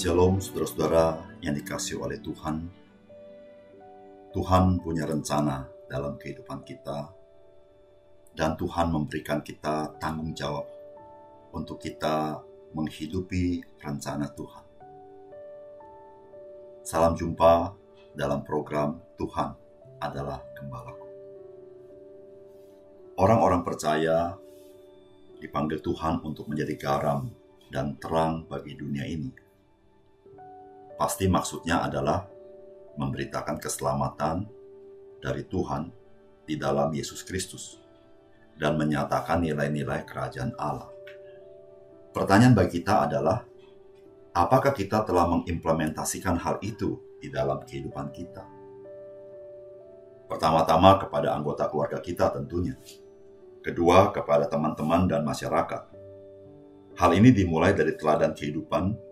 Shalom saudara-saudara yang dikasih oleh Tuhan. Tuhan punya rencana dalam kehidupan kita dan Tuhan memberikan kita tanggung jawab untuk kita menghidupi rencana Tuhan. Salam jumpa dalam program Tuhan adalah Gembalaku. Orang-orang percaya dipanggil Tuhan untuk menjadi garam dan terang bagi dunia ini. Pasti maksudnya adalah memberitakan keselamatan dari Tuhan di dalam Yesus Kristus dan menyatakan nilai-nilai kerajaan Allah. Pertanyaan bagi kita adalah, apakah kita telah mengimplementasikan hal itu di dalam kehidupan kita? Pertama-tama kepada anggota keluarga kita tentunya. Kedua, kepada teman-teman dan masyarakat. Hal ini dimulai dari teladan kehidupan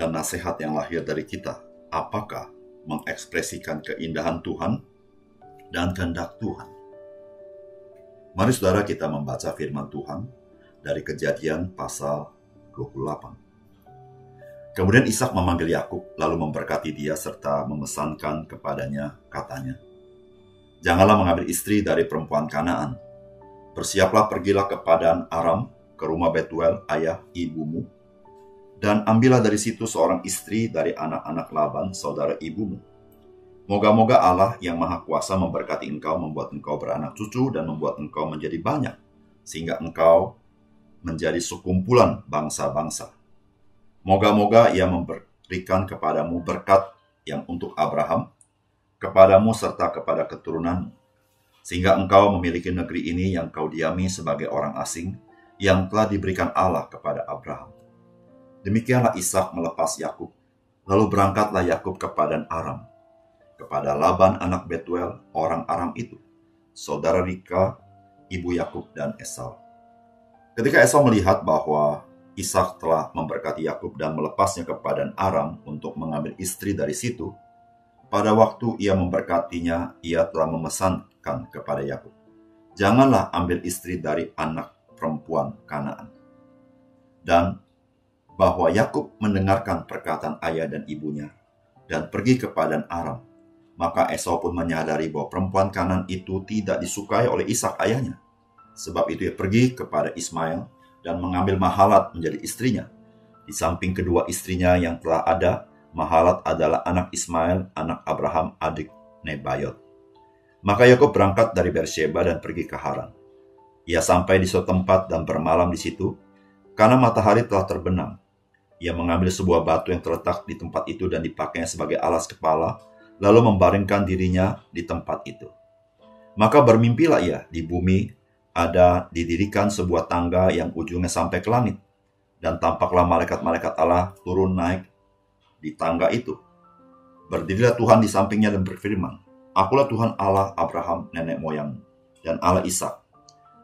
dan nasihat yang lahir dari kita. Apakah mengekspresikan keindahan Tuhan dan kehendak Tuhan? Mari saudara kita membaca firman Tuhan dari kejadian pasal 28. Kemudian Ishak memanggil Yakub lalu memberkati dia serta memesankan kepadanya katanya, Janganlah mengambil istri dari perempuan Kanaan. Bersiaplah pergilah ke padang Aram, ke rumah Betuel, ayah ibumu, dan ambillah dari situ seorang istri dari anak-anak Laban, saudara ibumu. Moga-moga Allah yang Maha Kuasa memberkati engkau, membuat engkau beranak cucu, dan membuat engkau menjadi banyak, sehingga engkau menjadi sekumpulan bangsa-bangsa. Moga-moga ia memberikan kepadamu berkat yang untuk Abraham, kepadamu serta kepada keturunanmu, sehingga engkau memiliki negeri ini yang kau diami sebagai orang asing, yang telah diberikan Allah kepada Abraham. Demikianlah Ishak melepas Yakub. Lalu berangkatlah Yakub ke Padan Aram, kepada Laban anak Betuel, orang Aram itu, saudara Rika, ibu Yakub dan Esau. Ketika Esau melihat bahwa Ishak telah memberkati Yakub dan melepasnya ke Padan Aram untuk mengambil istri dari situ, pada waktu ia memberkatinya, ia telah memesankan kepada Yakub, "Janganlah ambil istri dari anak perempuan Kanaan." Dan bahwa Yakub mendengarkan perkataan ayah dan ibunya dan pergi ke Padan Aram. Maka Esau pun menyadari bahwa perempuan kanan itu tidak disukai oleh Ishak ayahnya. Sebab itu ia pergi kepada Ismail dan mengambil Mahalat menjadi istrinya. Di samping kedua istrinya yang telah ada, Mahalat adalah anak Ismail, anak Abraham, adik Nebayot. Maka Yakub berangkat dari Beersheba dan pergi ke Haran. Ia sampai di suatu tempat dan bermalam di situ, karena matahari telah terbenam ia mengambil sebuah batu yang terletak di tempat itu dan dipakainya sebagai alas kepala, lalu membaringkan dirinya di tempat itu. Maka bermimpilah ia di bumi ada didirikan sebuah tangga yang ujungnya sampai ke langit. Dan tampaklah malaikat-malaikat Allah turun naik di tangga itu. Berdirilah Tuhan di sampingnya dan berfirman, Akulah Tuhan Allah Abraham nenek moyang dan Allah Ishak.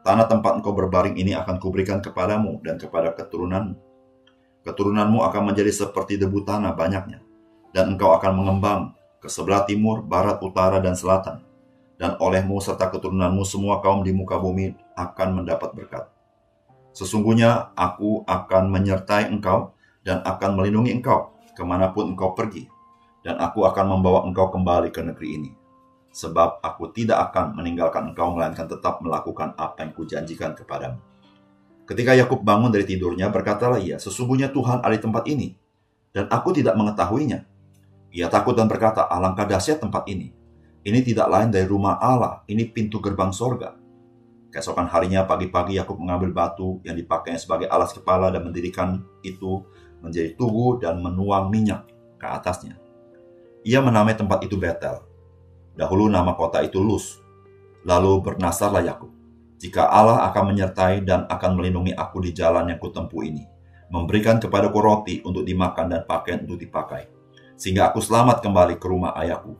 Tanah tempat engkau berbaring ini akan kuberikan kepadamu dan kepada keturunanmu keturunanmu akan menjadi seperti debu tanah banyaknya, dan engkau akan mengembang ke sebelah timur, barat, utara, dan selatan. Dan olehmu serta keturunanmu semua kaum di muka bumi akan mendapat berkat. Sesungguhnya aku akan menyertai engkau dan akan melindungi engkau ke mana pun engkau pergi. Dan aku akan membawa engkau kembali ke negeri ini. Sebab aku tidak akan meninggalkan engkau melainkan tetap melakukan apa yang kujanjikan kepadamu. Ketika Yakub bangun dari tidurnya, berkatalah ia, "Sesungguhnya Tuhan ada di tempat ini, dan aku tidak mengetahuinya." Ia takut dan berkata, "Alangkah dahsyat tempat ini. Ini tidak lain dari rumah Allah, ini pintu gerbang sorga." Keesokan harinya pagi-pagi Yakub mengambil batu yang dipakainya sebagai alas kepala dan mendirikan itu menjadi tugu dan menuang minyak ke atasnya. Ia menamai tempat itu Betel. Dahulu nama kota itu Luz. Lalu bernasarlah Yakub jika Allah akan menyertai dan akan melindungi aku di jalan yang kutempuh ini, memberikan kepadaku roti untuk dimakan dan pakaian untuk dipakai, sehingga aku selamat kembali ke rumah ayahku,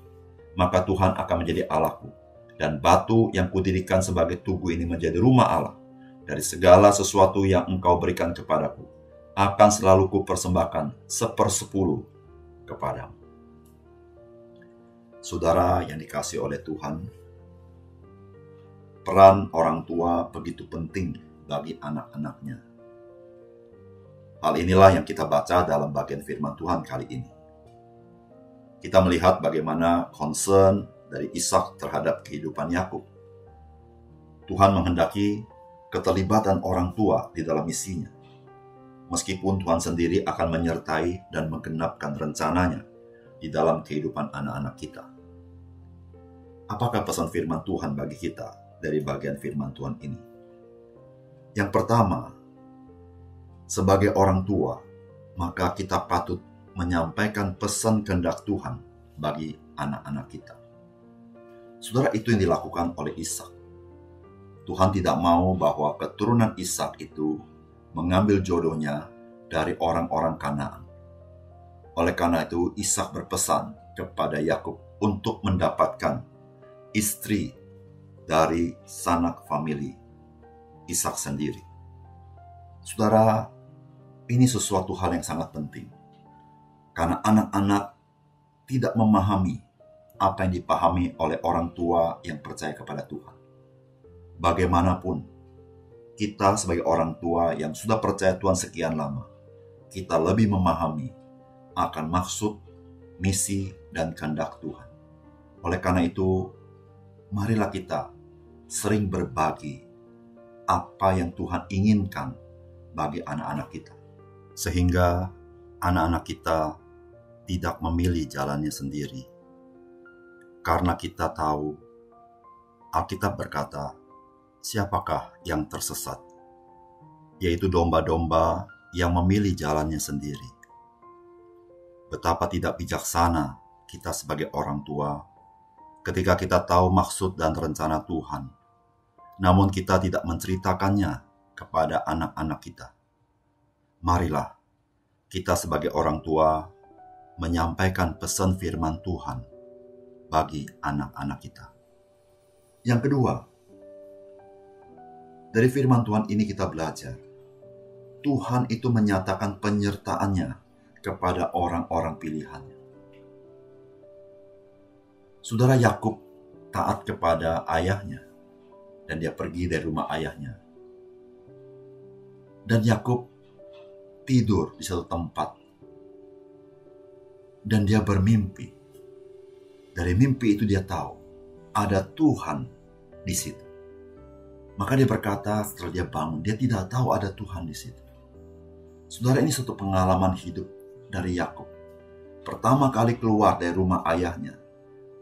maka Tuhan akan menjadi Allahku, dan batu yang kudirikan sebagai tugu ini menjadi rumah Allah. Dari segala sesuatu yang engkau berikan kepadaku, akan selalu kupersembahkan sepersepuluh kepadamu. Saudara yang dikasih oleh Tuhan, peran orang tua begitu penting bagi anak-anaknya. Hal inilah yang kita baca dalam bagian firman Tuhan kali ini. Kita melihat bagaimana concern dari Ishak terhadap kehidupan Yakub. Tuhan menghendaki keterlibatan orang tua di dalam misinya. Meskipun Tuhan sendiri akan menyertai dan menggenapkan rencananya di dalam kehidupan anak-anak kita. Apakah pesan firman Tuhan bagi kita dari bagian firman Tuhan ini? Yang pertama, sebagai orang tua, maka kita patut menyampaikan pesan kehendak Tuhan bagi anak-anak kita. Saudara, itu yang dilakukan oleh Ishak. Tuhan tidak mau bahwa keturunan Ishak itu mengambil jodohnya dari orang-orang Kanaan. Oleh karena itu, Ishak berpesan kepada Yakub untuk mendapatkan istri dari sanak famili Ishak sendiri. Saudara, ini sesuatu hal yang sangat penting. Karena anak-anak tidak memahami apa yang dipahami oleh orang tua yang percaya kepada Tuhan. Bagaimanapun, kita sebagai orang tua yang sudah percaya Tuhan sekian lama, kita lebih memahami akan maksud, misi, dan kehendak Tuhan. Oleh karena itu, marilah kita sering berbagi apa yang Tuhan inginkan bagi anak-anak kita sehingga anak-anak kita tidak memilih jalannya sendiri. Karena kita tahu Alkitab berkata, siapakah yang tersesat? Yaitu domba-domba yang memilih jalannya sendiri. Betapa tidak bijaksana kita sebagai orang tua ketika kita tahu maksud dan rencana Tuhan, namun kita tidak menceritakannya kepada anak-anak kita marilah kita sebagai orang tua menyampaikan pesan firman Tuhan bagi anak-anak kita. Yang kedua, dari firman Tuhan ini kita belajar, Tuhan itu menyatakan penyertaannya kepada orang-orang pilihannya. Saudara Yakub taat kepada ayahnya dan dia pergi dari rumah ayahnya. Dan Yakub tidur di satu tempat. Dan dia bermimpi. Dari mimpi itu dia tahu ada Tuhan di situ. Maka dia berkata setelah dia bangun, dia tidak tahu ada Tuhan di situ. Saudara ini satu pengalaman hidup dari Yakub. Pertama kali keluar dari rumah ayahnya,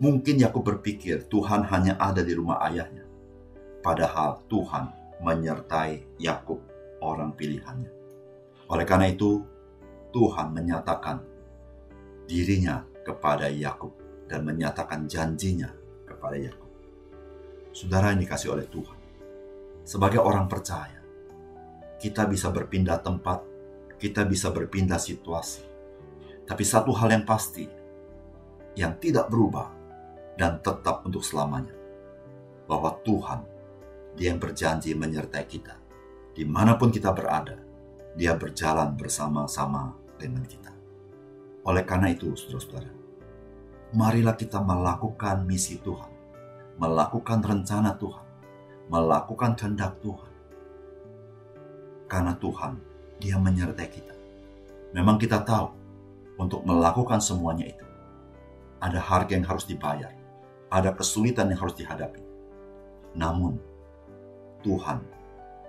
mungkin Yakub berpikir Tuhan hanya ada di rumah ayahnya. Padahal Tuhan menyertai Yakub, orang pilihannya. Oleh karena itu, Tuhan menyatakan dirinya kepada Yakub dan menyatakan janjinya kepada Yakub. Saudara yang dikasih oleh Tuhan, sebagai orang percaya, kita bisa berpindah tempat, kita bisa berpindah situasi. Tapi satu hal yang pasti, yang tidak berubah dan tetap untuk selamanya, bahwa Tuhan, dia yang berjanji menyertai kita, di mana pun kita berada, dia berjalan bersama-sama dengan kita. Oleh karena itu, saudara-saudara, marilah kita melakukan misi Tuhan, melakukan rencana Tuhan, melakukan kehendak Tuhan. Karena Tuhan, Dia menyertai kita. Memang kita tahu untuk melakukan semuanya itu, ada harga yang harus dibayar, ada kesulitan yang harus dihadapi. Namun, Tuhan,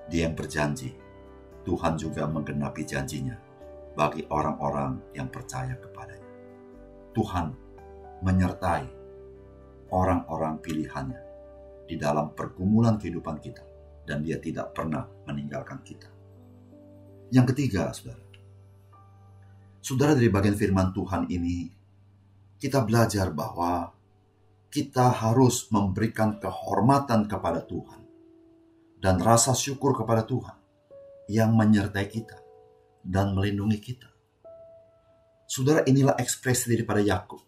Dia yang berjanji Tuhan juga menggenapi janjinya bagi orang-orang yang percaya kepadanya. Tuhan menyertai orang-orang pilihannya di dalam pergumulan kehidupan kita dan dia tidak pernah meninggalkan kita. Yang ketiga, saudara. Saudara dari bagian firman Tuhan ini, kita belajar bahwa kita harus memberikan kehormatan kepada Tuhan dan rasa syukur kepada Tuhan yang menyertai kita dan melindungi kita. Saudara, inilah ekspresi daripada Yakub.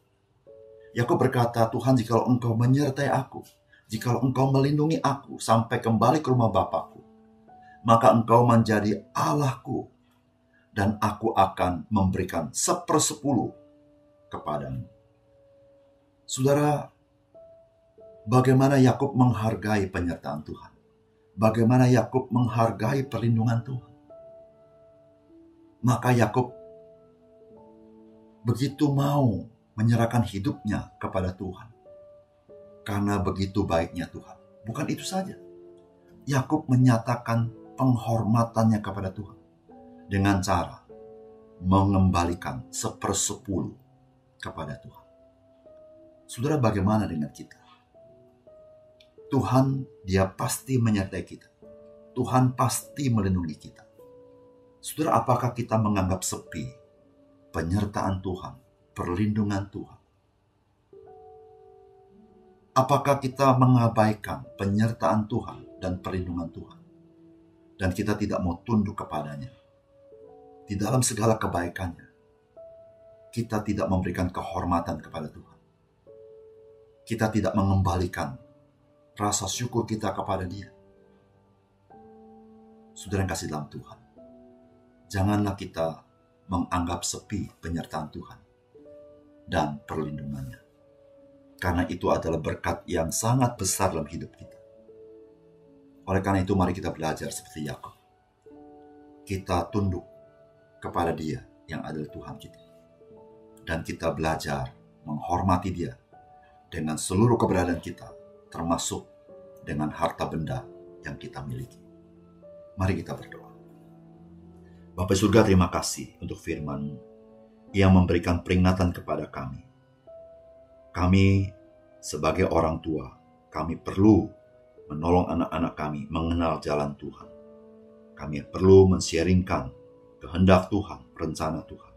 Yakub berkata, Tuhan jika engkau menyertai aku, jika engkau melindungi aku sampai kembali ke rumah Bapakku, maka engkau menjadi Allahku, dan aku akan memberikan sepersepuluh kepadamu. Saudara, bagaimana Yakub menghargai penyertaan Tuhan? bagaimana Yakub menghargai perlindungan Tuhan. Maka Yakub begitu mau menyerahkan hidupnya kepada Tuhan. Karena begitu baiknya Tuhan. Bukan itu saja. Yakub menyatakan penghormatannya kepada Tuhan dengan cara mengembalikan sepersepuluh kepada Tuhan. Saudara, bagaimana dengan kita? Tuhan, Dia pasti menyertai kita. Tuhan pasti melindungi kita. Saudara, apakah kita menganggap sepi penyertaan Tuhan, perlindungan Tuhan? Apakah kita mengabaikan penyertaan Tuhan dan perlindungan Tuhan? Dan kita tidak mau tunduk kepadanya. Di dalam segala kebaikannya, kita tidak memberikan kehormatan kepada Tuhan. Kita tidak mengembalikan rasa syukur kita kepada Dia. Saudara yang kasih dalam Tuhan, janganlah kita menganggap sepi penyertaan Tuhan dan perlindungannya. Karena itu adalah berkat yang sangat besar dalam hidup kita. Oleh karena itu mari kita belajar seperti Yakub. Kita tunduk kepada dia yang adalah Tuhan kita. Dan kita belajar menghormati dia dengan seluruh keberadaan kita, termasuk dengan harta benda yang kita miliki. Mari kita berdoa. Bapak surga terima kasih untuk firman yang memberikan peringatan kepada kami. Kami sebagai orang tua, kami perlu menolong anak-anak kami mengenal jalan Tuhan. Kami perlu mensharingkan kehendak Tuhan, rencana Tuhan,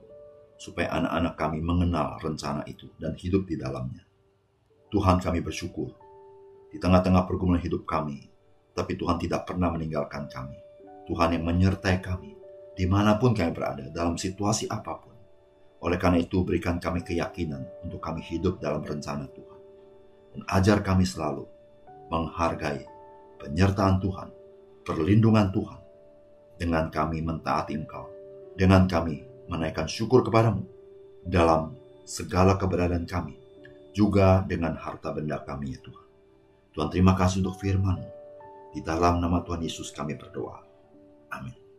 supaya anak-anak kami mengenal rencana itu dan hidup di dalamnya. Tuhan kami bersyukur di tengah-tengah pergumulan hidup kami, tapi Tuhan tidak pernah meninggalkan kami. Tuhan yang menyertai kami, di mana pun kami berada, dalam situasi apa pun. Oleh karena itu, berikan kami keyakinan untuk kami hidup dalam rencana Tuhan. Dan ajar kami selalu menghargai penyertaan Tuhan, perlindungan Tuhan, dengan kami mentaati Engkau, dengan kami menaikkan syukur kepadamu dalam segala keberadaan kami, juga dengan harta benda kami ya Tuhan. Tuhan terima kasih untuk firman Di dalam nama Tuhan Yesus kami berdoa. Amin.